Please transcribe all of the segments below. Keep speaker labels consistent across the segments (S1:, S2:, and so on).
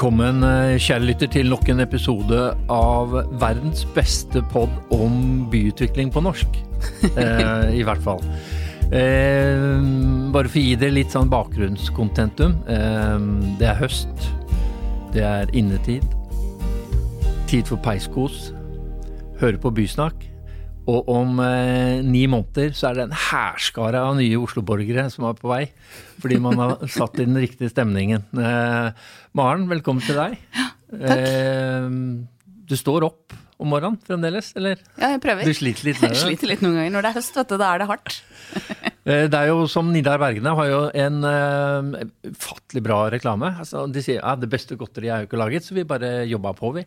S1: Velkommen, eh, kjære lytter, til nok en episode av verdens beste pod om byutvikling på norsk. Eh, I hvert fall. Eh, bare for å gi dere litt sånn bakgrunnskontentum. Eh, det er høst. Det er innetid. Tid for peiskos. Høre på Bysnakk. Og om eh, ni måneder så er det en hærskare av nye Oslo-borgere som er på vei. Fordi man har satt i den riktige stemningen. Eh, Maren, velkommen til deg.
S2: Ja, takk.
S1: Eh, du står opp om morgenen fremdeles, eller?
S2: Ja, jeg prøver.
S1: Du sliter litt med
S2: Jeg
S1: det?
S2: sliter litt noen ganger. Når det er høst, vet du, da er det hardt.
S1: Eh, Det er jo som Nidar Bergene har jo en uh, ufattelig bra reklame. Altså, de sier ja, det beste godteriet er jo ikke laget, så vi bare jobba på, vi.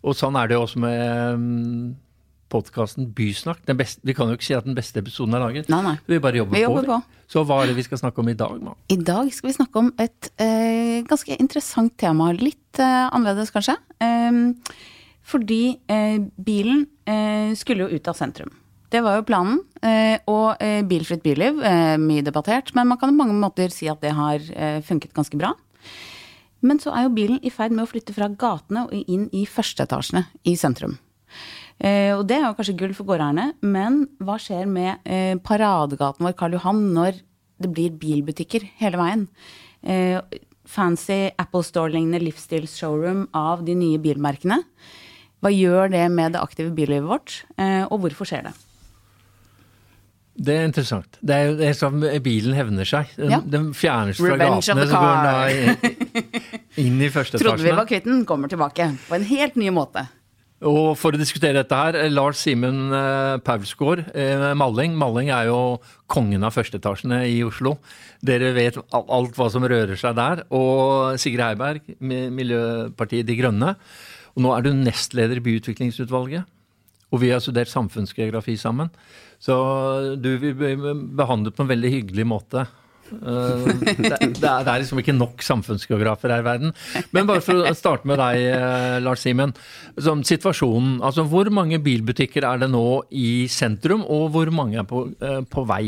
S1: Og sånn er det jo også med um, podkasten Bysnakk. Den beste, vi kan jo ikke si at den beste episoden er laget.
S2: Nei, nei.
S1: Vi bare jobber,
S2: Vi jobber
S1: på.
S2: på.
S1: Så hva er det vi skal snakke om i dag, Ma?
S2: I dag skal vi snakke om et eh, ganske interessant tema. Litt eh, annerledes, kanskje. Eh, fordi bilen eh, skulle jo ut av sentrum. Det var jo planen. eh, og eh, bilfritt byliv, eh, mye debattert. Men man kan på mange måter si at det har funket ganske bra. Men så er jo bilen i ferd med å flytte fra gatene og inn i førsteetasjene i sentrum. Eh, og det er jo kanskje gull for gårdeierne, men hva skjer med eh, paradegaten vår Karl Johan når det blir bilbutikker hele veien? Eh, fancy Apple Store-lignende livsstilsshowroom av de nye bilmerkene. Hva gjør det med det aktive billivet vårt, eh, og hvorfor skjer det?
S1: Det er interessant. Det er det er som bilen hevner seg. Den,
S2: Ja.
S1: den fjernes fra
S2: Revenge
S1: gatene, så går den da inn i første
S2: Trodde vi var kvitt den, kommer tilbake på en helt ny måte.
S1: Og for å diskutere dette her, eh, Lars Simen eh, Paulsgaard, eh, Malling. Malling er jo kongen av førsteetasjene i Oslo. Dere vet alt hva som rører seg der. Og Sigrid Heiberg, Miljøpartiet De Grønne. Og nå er du nestleder i byutviklingsutvalget. Og vi har studert samfunnsgeografi sammen. Så du vil bli behandlet på en veldig hyggelig måte. Eh, det, det, er, liksom ikke nok samfunnsgeografer her i verden. Men bare for å starte med deg, eh, Lars Simen. Situasjonen, altså Hvor mange bilbutikker er det nå i sentrum, og hvor mange er på, eh, på vei?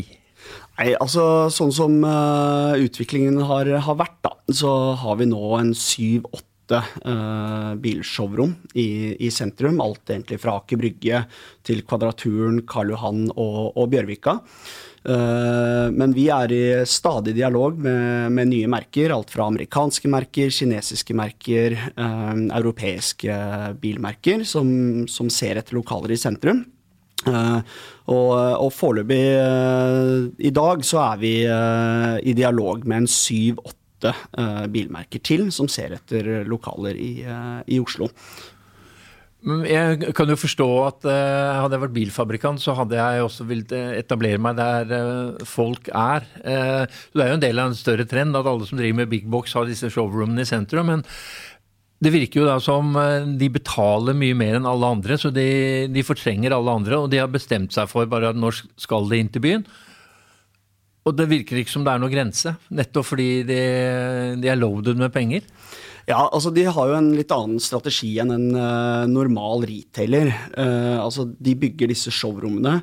S3: Nei, altså Sånn som utviklingen har, har vært, da, så har vi nå en syv-åtte uh, bilshowrom i, i sentrum. Alt egentlig fra Aker Brygge til Kvadraturen, Karl Johan og, og Bjørvika. Uh, men vi er i stadig dialog med, med nye merker. Alt fra amerikanske merker, kinesiske merker, uh, europeiske bilmerker som, som ser etter lokaler i sentrum. Uh, og, og foreløpig uh, i dag så er vi uh, i dialog med en syv-åtte eh, bilmerker til som ser etter lokaler i, eh, i Oslo.
S1: Jeg kan jo forstå at uh, hadde jeg vært bilfabrikant, så hadde jeg også villet etablere meg der uh, folk er. Uh, Det er jo en del av en større trend at alle som driver med big box har disse showroomene i sentrum. men det virker jo da som de betaler mye mer enn alle andre, så de, de fortrenger alle andre. Og de har bestemt seg for bare at når skal de inn til byen. Og det virker ikke som det er noe grense, nettopp fordi de, de er loaded med penger.
S3: Ja, altså De har jo en litt annen strategi enn en uh, normal retailer. Uh, altså De bygger disse showrommene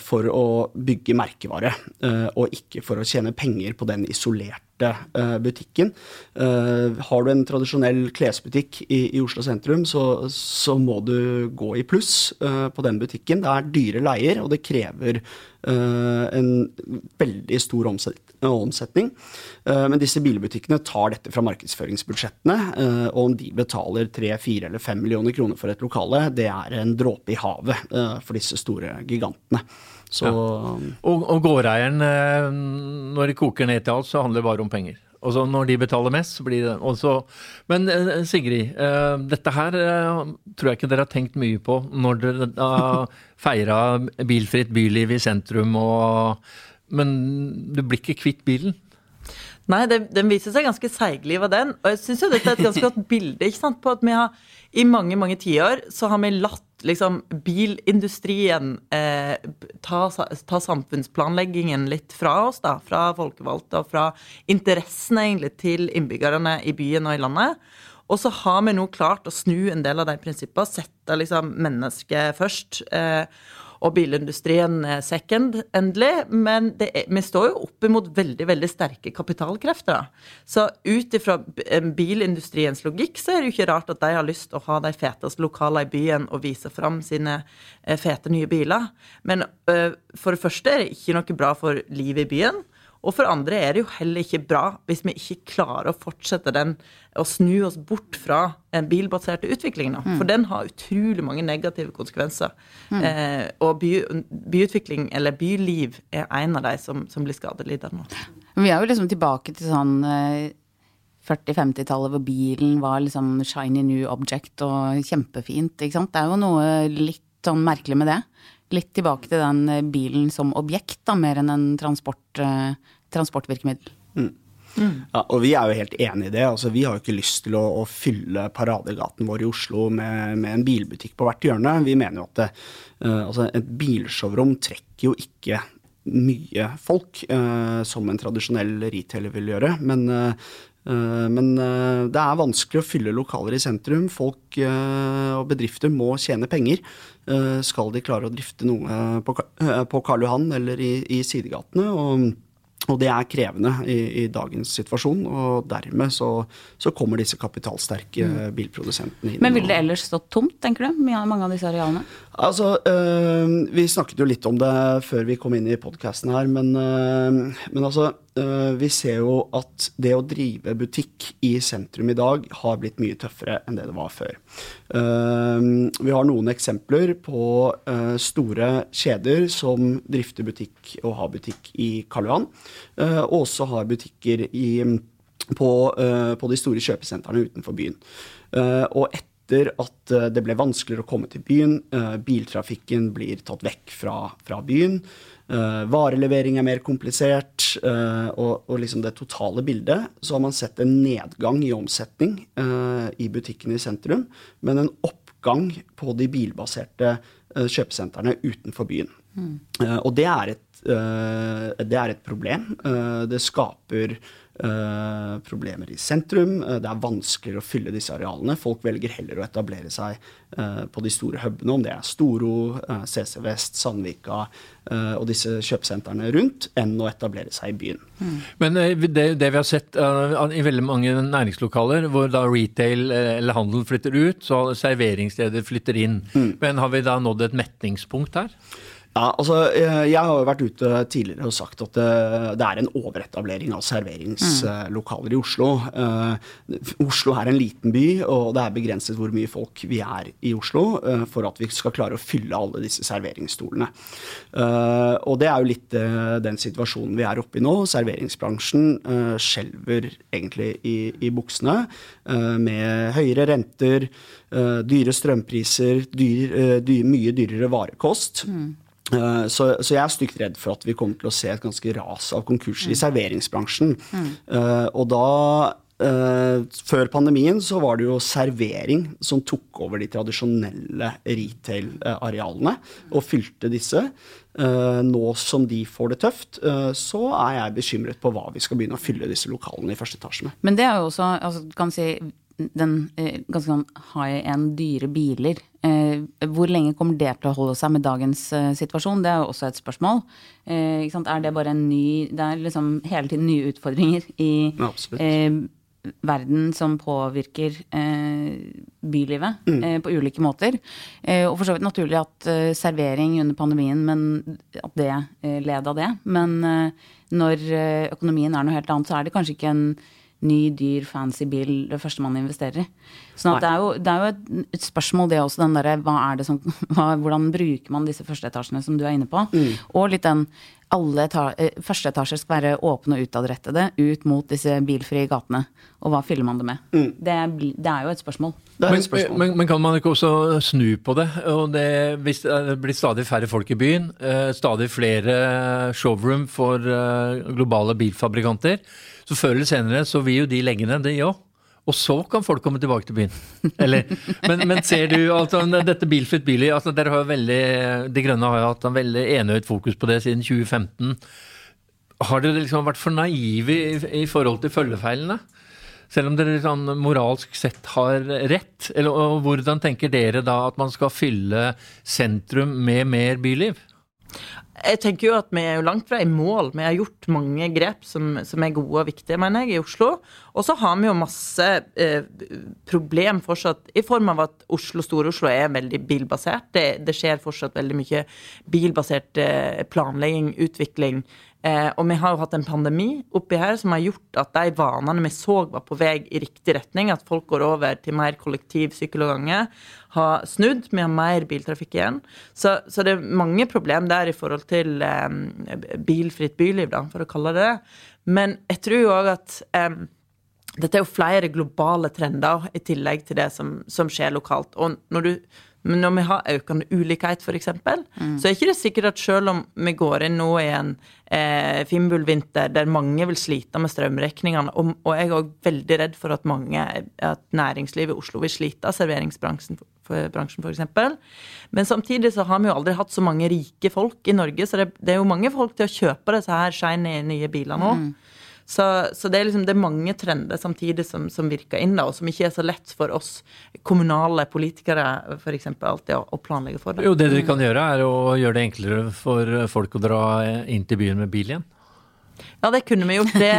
S3: for å bygge merkevare, eh, og ikke for å tjene penger på den isolerte eh, butikken. Eh, har du en tradisjonell klesbutikk i, Oslo sentrum, så, så må du gå i pluss eh, på den butikken. Det er dyre leier, og det krever eh, en veldig stor omsetning. Eh, Men disse bilbutikkene tar dette fra markedsføringsbudsjettene, eh, og om de betaler 3, 4 eller 5 millioner kroner for et lokale, det er en dråpe i havet eh, for disse store gigantene. Så
S1: Og, og gårdeieren, eh, når det koker ned til alt, så handler det bare om penger. Og så når de betaler mest, så blir det også. Men eh, Sigrid, eh, dette her tror jeg ikke dere har tenkt mye på når dere uh, feira bilfritt byliv i sentrum og Men du blir ikke kvitt bilen?
S4: Nei, det, den viser seg ganske seigliva, den. Og jeg syns jo dette er et ganske godt bilde ikke sant, på at vi har i mange, mange tiår så har vi latt liksom bilindustrien eh, ta, ta samfunnsplanleggingen litt fra oss, da. Fra folkevalgte og fra interessene egentlig til innbyggerne i byen og i landet. Og så har vi nå klart å snu en del av de prinsippene, sette liksom mennesket først. Eh, og bilindustrien second, endelig. Men er, vi står jo opp imot veldig veldig sterke kapitalkrefter. Så ut ifra bilindustriens logikk så er det jo ikke rart at de har lyst til å ha de feteste lokalene i byen og vise fram sine eh, fete nye biler. Men uh, for det første er det ikke noe bra for livet i byen. Og for andre er det jo heller ikke bra hvis vi ikke klarer å fortsette den, og snu oss bort fra den bilbaserte utvikling. Mm. For den har utrolig mange negative konsekvenser. Mm. Eh, og by, byutvikling, eller byliv, er en av de som, som blir skadelidende.
S2: Vi er jo liksom tilbake til sånn 40-50-tallet eh, hvor bilen var liksom shiny new object og kjempefint. ikke sant? Det er jo noe litt sånn merkelig med det litt tilbake til den eh, bilen som objekt, da, mer enn en transport, uh, transportvirkemiddel. Mm.
S3: Mm. Ja, og vi er jo helt enig i det. Altså, vi har jo ikke lyst til å, å fylle paradegaten vår i Oslo med, med, en bilbutikk på hvert hjørne. Vi mener jo at det, uh, altså, et bilshowrom trekker jo ikke mye folk, uh, som en tradisjonell retailer vil gjøre. Men uh, men det er vanskelig å fylle lokaler i sentrum. Folk og bedrifter må tjene penger. Skal de klare å drifte noe på Karl Johan eller i sidegatene. Og og det er krevende i, i dagens situasjon, og dermed så, så kommer disse kapitalsterke mm. bilprodusentene inn.
S2: Men ville det ellers stått tomt, tenker du? Mange av disse arealene?
S3: Altså, øh, Vi snakket jo litt om det før vi kom inn i podkasten her, men, øh, men altså øh, Vi ser jo at det å drive butikk i sentrum i dag har blitt mye tøffere enn det det var før. Uh, vi har noen eksempler på uh, store kjeder som drifter butikk og har butikk i Karl Johan, uh, og også har butikker i, på, på, de store kjøpesentrene utenfor byen. og etter at det ble vanskeligere å komme til byen, biltrafikken blir tatt vekk fra, fra byen, Uh, varelevering er mer komplisert, og, og, liksom det totale bildet, så har man sett en nedgang i omsetning i butikkene i sentrum, men en oppgang på de bilbaserte kjøpesentrene utenfor byen. Mm. og det er, et, det er et problem. det skaper Uh, problemer i sentrum. Uh, det er vanskeligere å fylle disse arealene. Folk velger heller å etablere seg uh, på de store hubene, om det er Storo, CC Vest, Sandvika og disse kjøpesentrene rundt, enn å etablere seg i byen.
S1: Mm. Men det, det, vi har sett i veldig mange næringslokaler, hvor da retail eller handel flytter ut, så serveringssteder flytter inn. Mm. Men har vi da nådd et metningspunkt her?
S3: Ja, altså, eh, Jeg har jo vært ute tidligere og sagt at det, det er en overetablering av serveringslokaler i Oslo. Uh, Oslo er en liten by, og det er begrenset hvor mye folk vi er i Oslo for at vi skal klare å fylle alle disse serveringsstolene. Og det er jo litt den situasjonen vi er oppe i nå. Serveringsbransjen skjelver egentlig i, i buksene med høyere renter, dyre strømpriser, dyr, dyr, mye dyrere varekost. Mm. Eh, så, så, jeg er stygt redd for at vi kommer til å se et ganske ras av konkurser mm. i serveringsbransjen. Mm. Uh, og da uh, Før pandemien så var det jo servering som tok over de tradisjonelle retail-arealene og fylte disse. Uh, nå som de får det tøft, så er jeg bekymret på hva vi skal begynne å fylle disse lokalene i første etasje med.
S2: Men det er jo også, altså, kan si den ganske sånn high end, dyre biler. Eh, hvor lenge kommer det til å holde seg med dagens eh, situasjon? Det er jo også et spørsmål. Eh, er det bare en ny Det er liksom hele tiden nye utfordringer i eh, verden som påvirker eh, bylivet mm. på ulike måter. og for så vidt naturlig at servering under pandemien, men at det led av det. Men når økonomien er noe helt annet, så er det kanskje ikke en ny, dyr, fancy bil det første man investerer i. Sånn det er, jo, det er jo, et, et spørsmål, det også, den derre hva er det som hva, Hvordan bruker man disse førsteetasjene som du er inne på? Mm. Og litt den alle eh, første etasjer skal være åpne og utadrettede ut mot disse bilfrie gatene. Og hva fyller man det med? Mm. Det, det, er jo et spørsmål.
S1: Et spørsmål. Men, men, kan man ikke også snu på det? Og det? Hvis det blir stadig færre folk i byen, eh, stadig flere showroom for eh, globale bilfabrikanter, så før eller senere så vil jo de legge ned, det òg. Og så kan folk komme tilbake til byen. Eller, men, men, ser du altså, dette Bilfritt Billy altså, dere har veldig, De Grønne har jo hatt en veldig enøyd fokus på det siden 2015. Har dere liksom vært for naive i, i forhold til følgefeilene? Selv om dere sånn moralsk sett har rett? Eller og hvordan tenker dere da at man skal fylle sentrum med mer byliv?
S4: Jeg tenker jo at vi er jo langt fra i mål. Vi har gjort mange grep som, som er gode og viktige, mener jeg, i Oslo. Og så har vi jo masse eh, problem fortsatt, i form av at Oslo, Stor-Oslo er veldig bilbasert. Det, det, skjer fortsatt veldig mye bilbasert eh, planlegging, utvikling. Eh, og vi har jo hatt en pandemi oppi her som har gjort at de vanene vi så var på vei i riktig retning, at folk går over til mer kollektiv, sykkel og gange, har snudd. Vi har mer biltrafikk igjen. Så, så det er mange problem der i forhold til eh, bilfritt byliv, da, for å kalle det det. Men jeg tror jo òg at eh, dette er jo flere globale trender i tillegg til det som, som skjer lokalt. Og når du men når vi har økende ulikhet, f.eks., mm. så er ikke det sikkert at selv om vi går inn nå i en eh, finnbullvinter der mange vil slite med strømregningene, og, og, jeg er òg veldig redd for at mange, at næringslivet i Oslo vil slite av serveringsbransjen bransjen f.eks. Men samtidig så har vi jo aldri hatt så mange rike folk i Norge, så det, det er jo mange folk til å kjøpe disse her shiny nye bilene nå. Mm. Så, så, det er liksom det er mange trender samtidig som, som, virker inn, da, og som ikke er så lett for oss kommunale politikere for eksempel, alltid å, å planlegge for. Det.
S1: Jo, det dere kan gjøre, er å gjøre det enklere for folk å dra inn til byen med bil igjen.
S4: Ja, det kunne vi gjort. Det,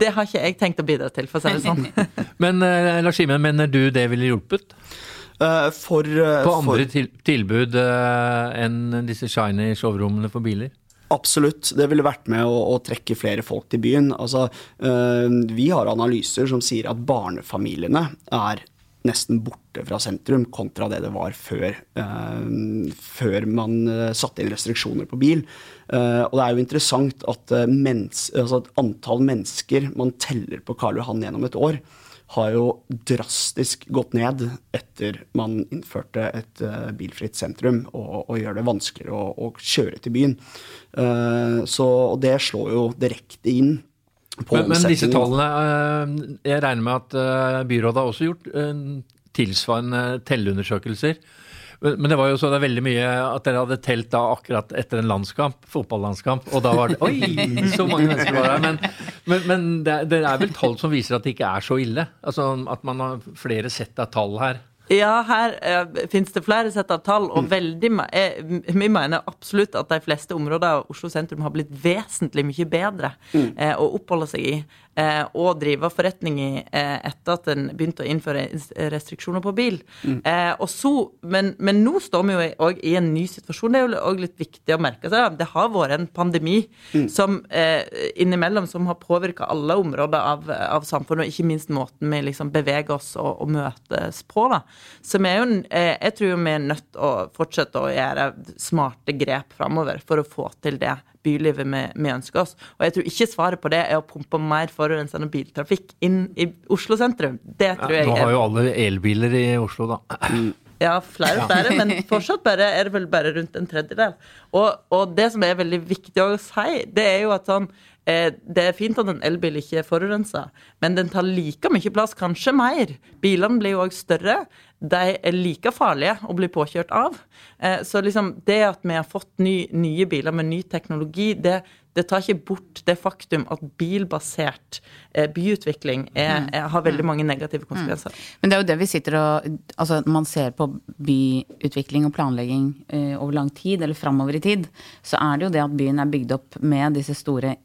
S4: det har ikke jeg tenkt å bidra til, for å si det sånn.
S1: Men uh, Lars Simen, mener du det ville hjulpet?
S3: Uh, for, uh,
S1: På andre for... tilbud enn disse shiny showrommene for biler?
S3: Absolutt. Det ville vært med å, å, trekke flere folk til byen. Altså, øh, vi har analyser som sier at barnefamiliene er nesten borte fra sentrum, kontra det det var før, øh, før man øh, satte inn restriksjoner på bil. og det er jo interessant at, mens, altså at antall mennesker man teller på Karl Johan gjennom et år, har jo drastisk gått ned etter man innførte et uh, bilfritt sentrum og, og, gjør det vanskeligere å, å kjøre til byen. Uh, så, det slår jo direkte inn på
S1: men, men disse tallene, uh, jeg regner med at byrådet har også gjort tilsvarende telleundersøkelser. Men det var jo så det er veldig mye at dere hadde telt da akkurat etter en landskamp, fotballandskamp, og da var det Oi, så mange mennesker var der. Men, men, men det, det, er vel tall som viser at det ikke er så ille? Altså at man har flere sett av tall her?
S4: Ja, her uh, finnes det flere sett av tall, og veldig eh, vi mener absolutt at de fleste områder av Oslo sentrum har blitt vesentlig mye bedre mm. eh, å oppholde seg i eh, og drive forretning i eh, etter at en begynte å innføre restriksjoner på bil. Mm. og så, men, men, nå står vi jo òg i en ny situasjon. Det er jo òg litt viktig å merke seg. Det har vært en pandemi mm. som innimellom som har påvirka alle områder av, av, samfunnet, og ikke minst måten vi liksom beveger oss og, og møtes på. da. Så vi er jo, eh, jeg tror vi er nødt til å fortsette å gjøre smarte grep framover for å få til det bylivet vi, vi, ønsker oss. Og jeg tror ikke svaret på det er å pumpe mer forurensende biltrafikk inn i Oslo sentrum. Det tror ja, jeg
S1: Nå har jo alle elbiler i Oslo, da.
S4: Ja, og flere, men fortsatt bare, er det vel bare rundt en tredjedel. Og, og, det som er veldig viktig å si, det er jo at sånn Eh, det er fint at en elbil ikke er forurensa, men den tar like mye plass, kanskje mer. Bilene blir jo òg større. De er like farlige å bli påkjørt av. Eh, så liksom det at vi har fått ny, nye biler med ny teknologi, det, det tar ikke bort det faktum at bilbasert eh, byutvikling er, mm. er, har veldig mm. mange negative konsekvenser. Mm.
S2: Men det er jo det vi sitter og Altså man ser på byutvikling og planlegging eh, over lang tid, eller framover i tid, så er det jo det at byen er bygd opp med disse store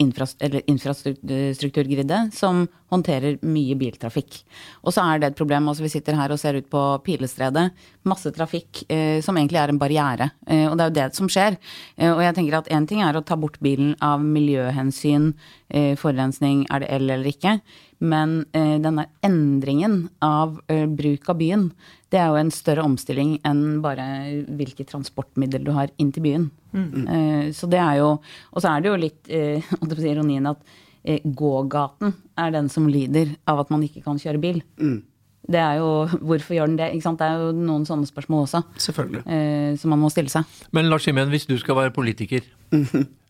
S2: infrastrukturgriddet som håndterer mye biltrafikk. Og så er det et problem. altså Vi sitter her og ser ut på Pilestredet. Masse trafikk eh, som egentlig er en barriere. Eh, og det er jo det som skjer. Eh, og jeg tenker at én ting er å ta bort bilen av miljøhensyn, eh, forurensning, er det el eller ikke. Men eh, denne endringen av eh, bruk av byen, det er jo en større omstilling enn bare hvilke transportmiddel du har inn til byen. Mm. Eh, så det er jo Og så er det jo litt eh, ironien at eh, gågaten er den som lider av at man ikke kan kjøre bil. Mm. Det er jo, Hvorfor gjør den det? Ikke sant? Det er jo noen sånne spørsmål også.
S3: Selvfølgelig.
S2: Eh, som man må stille seg.
S1: Men Lars Simen, hvis du skal være politiker,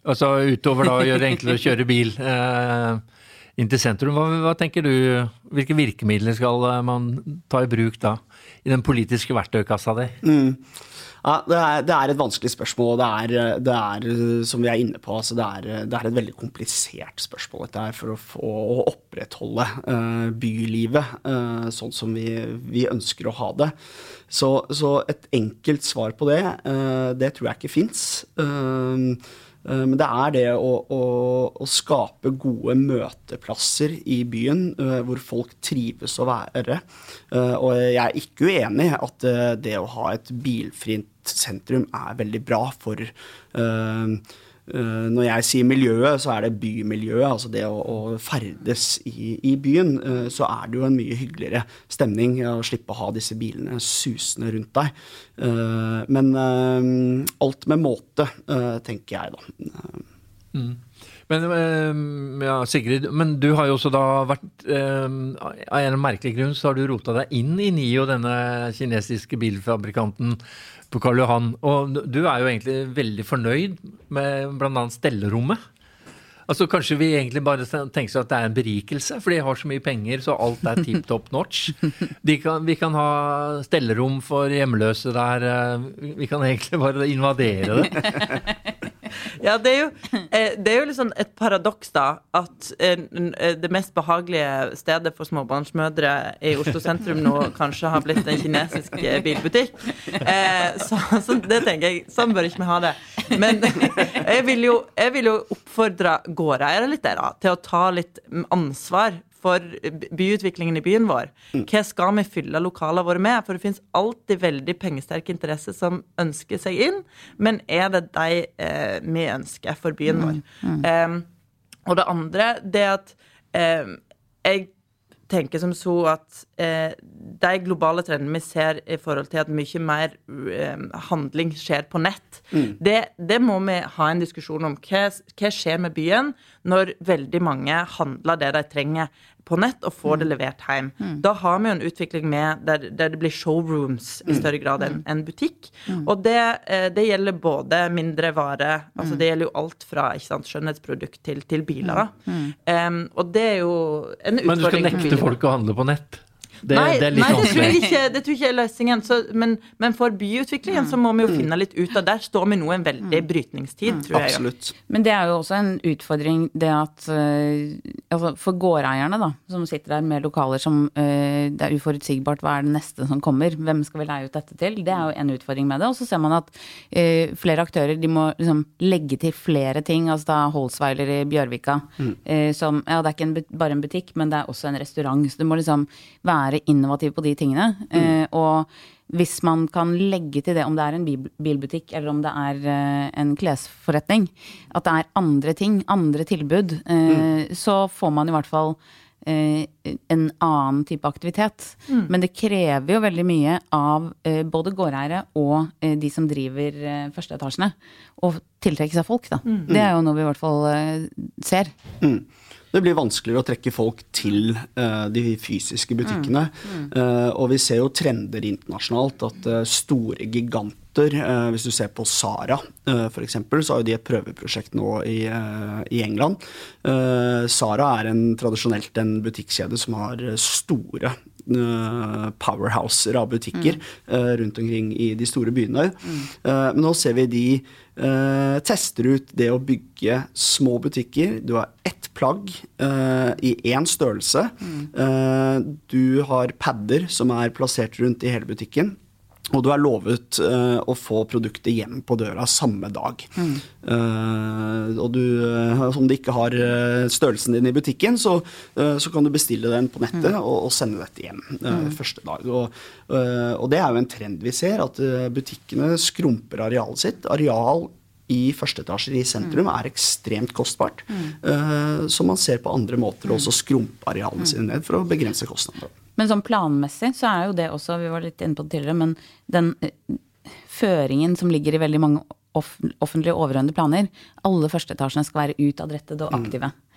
S1: altså utover da å gjøre det enklere å kjøre bil eh, inn til sentrum. Hva, hva, tenker du, Hvilke virkemidler skal eh, man ta i bruk da, i den politiske verktøykassa di? Mm.
S3: Ja, det, er, det er et vanskelig spørsmål, og det det er som vi er inne på, altså det, er, det, er, et veldig komplisert spørsmål dette her for å, få, å opprettholde uh, bylivet uh, sånn som vi, vi, ønsker å ha det. Så, så, et enkelt svar på det, uh, det tror jeg ikke fins. Eh, men det er det å, å, å, skape gode møteplasser i byen uh, hvor folk trives å være. Uh, og jeg er ikke uenig i at det å ha et bilfritt sentrum er veldig bra for når jeg sier miljøet, så er det bymiljøet. Altså det å, å ferdes i, i, byen. Så er det jo en mye hyggeligere stemning å slippe å ha disse bilene susende rundt deg. Men alt med måte, tenker jeg da.
S1: Mm. Men ja, Sigrid, men du har jo også da vært Av en merkelig grunn så har du rota deg inn i NIO, denne kinesiske bilfabrikanten på Karl Johan. Og du er jo egentlig veldig fornøyd med bl.a. stellerommet. Altså Kanskje vi egentlig bare tenker at det er en berikelse, for de har så mye penger, så alt er tipp topp notch. Kan, vi kan ha stellerom for hjemløse der. Vi kan egentlig bare invadere det.
S4: Ja, det er jo, eh, det er jo liksom et paradoks, da, at eh, eh, det mest behagelige stedet for småbarnsmødre i Oslo sentrum nå kanskje har blitt en kinesisk bilbutikk. Så, så det tenker jeg, sånn bør ikke vi ha det. Men jeg vil jo, jeg vil jo oppfordre gårdeiere litt der, da, til å ta litt ansvar for byutviklingen i byen vår. Mm. Hva skal vi fylle lokalene våre med? For det finnes alltid veldig pengesterke interesser som ønsker seg inn, men er det de eh, vi ønsker for byen vår? Mm. Mm. Um, og det andre, det at um, jeg tenker som så at eh, de globale trendene vi ser i forhold til at mye mer eh, handling skjer på nett, mm. det, det, må vi ha en diskusjon om. Hva, hva skjer med byen når veldig mange handler det de trenger på nett og får det mm. levert hjem. Mm. Da har vi jo en utvikling med der, der det blir showrooms i mm. større grad enn en butikk. Mm. Og det, eh, det, gjelder både mindre vare, altså det gjelder jo alt fra sant, skjønnhetsprodukt til, til biler. Um, og det er jo en utfordring.
S1: Men du skal nekte folk å handle på nett?
S4: Det, nei, det, nei det, tror ikke, det, tror jeg ikke er løsningen. Så, men, men, for byutviklingen så må vi jo finne litt ut av Der står vi nå i en veldig brytningstid, tror jeg.
S3: Absolutt.
S2: Men det er jo også en utfordring det at uh, altså For gårdeierne, da, som sitter der med lokaler som uh, Det er uforutsigbart hva er det neste som kommer, hvem skal vi leie ut dette til? Det er jo en utfordring med det. Og så ser man at uh, flere aktører de må liksom legge til flere ting. Altså da Holsweiler i Bjørvika mm. som Ja, det er ikke en, bare en butikk, men det er også en restaurant. Så det må liksom være være innovativ på de tingene. Mm. Eh, og hvis man kan legge til det, om det er en bilbutikk eller om det er eh, en klesforretning, at det er andre ting, andre tilbud, eh, mm. så får man i hvert fall en annen type aktivitet. Mm. Men det krever jo veldig mye av både gårdeiere og de som driver førsteetasjene, å tiltrekke seg folk, da. Mm. Det er jo noe vi i hvert fall ser. Mm
S3: det blir vanskeligere å trekke folk til uh, de fysiske butikkene. Mm. Mm. Uh, og vi ser jo trender internasjonalt at uh, store giganter Hvis du ser på Sara f.eks., så har jo de et prøveprosjekt nå i, i England. Sara er en, tradisjonelt en butikkjede som har store powerhouser av butikker mm. rundt omkring i de store byene. Mm. men nå ser vi de tester ut det å bygge små butikker. Du har ett plagg uh, i én størrelse. Mm. Uh, du har padder som er plassert rundt i hele butikken. Og du er lovet uh, å få produktet hjem på døra samme dag. Mm. Uh, og du, uh, om du ikke har størrelsen din i butikken, så, så kan du bestille den på nettet mm. og, og, sende dette hjem mm. første dag. Og, og, det er jo en trend vi ser, at butikkene skrumper arealet sitt. Areal i første etasjer i sentrum mm. er ekstremt kostbart. Mm. så man ser på andre måter å også skrumpe arealene mm. sine ned for å begrense kostnadene.
S2: Men sånn planmessig så er jo det også, vi var litt inne på det tidligere, men den eh, føringen som ligger i veldig mange offentlige overordnede planer, alle førsteetasjene skal være utadrettede og aktive. Mm.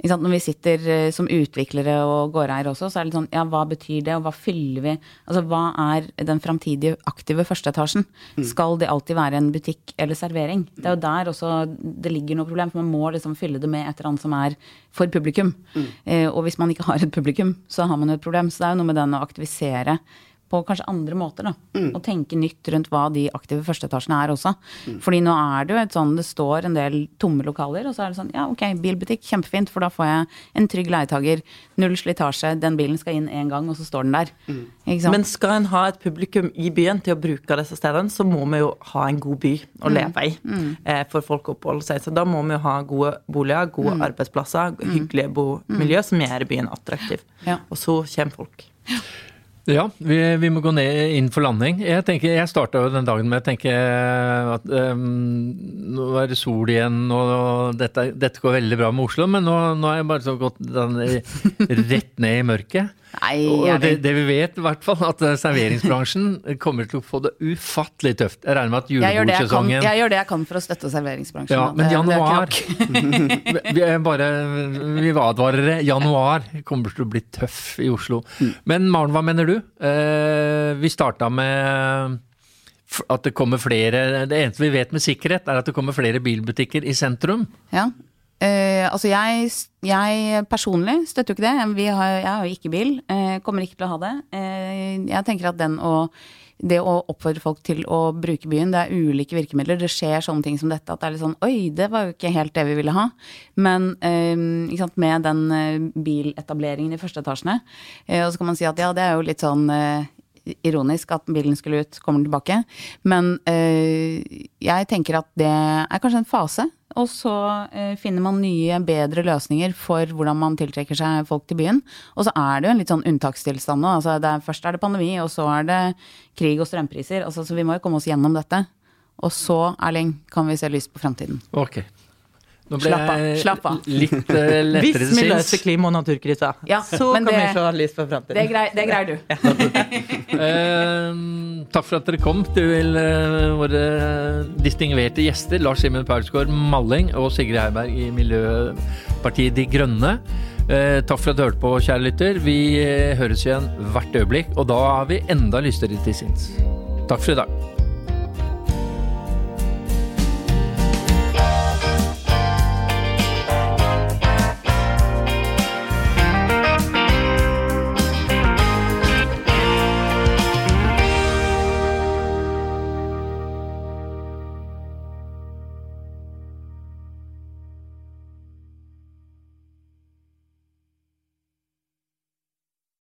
S2: Når vi sitter eh, som utviklere og gårdeiere også, så er det sånn ja, hva betyr det, og hva fyller vi Altså hva er den framtidige aktive førsteetasjen? Mm. Skal det alltid være en butikk eller servering? Det er jo der også det ligger noe problem, for man må liksom fylle det med et eller annet som er for publikum. Mm. Eh, og hvis man ikke har et publikum, så har man jo et problem. Så det er jo noe med den å aktivisere på kanskje andre måter, da. Og tenke nytt rundt hva de aktive førsteetasjene er også. Fordi nå er det jo et sånn, det står en del tomme lokaler, og så er det sånn, ja ok, bilbutikk, kjempefint, for da får jeg en trygg leietager, null slitasje, den bilen skal inn én gang, og så står den der. Ikke sant?
S4: Men skal en ha et publikum i byen til å bruke disse stedene, så må vi jo ha en god by å leve i eh, for folk å oppholde seg. Så da må vi jo ha gode boliger, gode arbeidsplasser, hyggelige bomiljø som gjør byen attraktiv.
S2: Ja.
S4: Og så kommer folk.
S1: Ja, vi, vi må gå ned inn for landing. Jeg tenker, jeg starta den dagen med å tenke at um, nå er det sol igjen, og dette, dette går veldig bra med Oslo, men nå, har jeg bare så gått rett ned i mørket.
S2: Nei,
S1: Og det, det vi vet, i hvert fall, at eh, serveringsbransjen kommer til å få det ufattelig tøft. Jeg regner med at
S2: julebordsesongen jeg, jeg gjør det jeg kan for å støtte serveringsbransjen.
S1: Ja, men
S2: Det-
S1: januar. Vi er bare Vi advarer dere. Januar kommer til å bli tøff i Oslo. Men Maren, hva mener du? Eh, vi starta med at det kommer flere Det eneste vi vet med sikkerhet, er at det kommer flere bilbutikker i sentrum.
S2: Ja. Eh, altså jeg, jeg personlig støtter jo ikke det. Har, jeg har jo ikke bil. Uh, kommer ikke til å ha det. Uh, jeg tenker at å det å oppfordre folk til å bruke byen, det er ulike virkemidler. Det skjer sånne ting som dette at det er litt sånn Oi, det var jo ikke helt det vi ville ha. Men eh, ikke sant, med den biletableringen i første etasjene, og så kan man si at ja, det er jo litt sånn ironisk at bilen skulle ut, kommer den tilbake. Men eh, jeg tenker at det er kanskje en fase. Og så eh, finner man nye, bedre løsninger for hvordan man tiltrekker seg folk til byen. Og så er det jo en litt sånn unntakstilstand nå. Altså er, først er det pandemi, og så er det krig og strømpriser. Altså, så vi må jo komme oss gjennom dette. Og så, Erling, kan vi se lyst på fremtiden.
S1: Ok. Nå ble
S2: Slapp av, slapp av.
S1: litt lettere,
S4: Hvis vi løser klima- og naturkrisa,
S2: Ja,
S4: så kan
S2: det-
S4: vi se lys på
S2: Det, grei, det greier du.
S1: uh, takk for at dere kom til uh, våre distingverte gjester. Lars Simen Paulsgaard Malling og Sigrid Heiberg i Miljøpartiet De Grønne. Uh, takk for at du hørte på, kjære lytter. Vi eh, høres igjen hvert øyeblikk, og da er vi enda lystigere til sinns. Takk for i dag.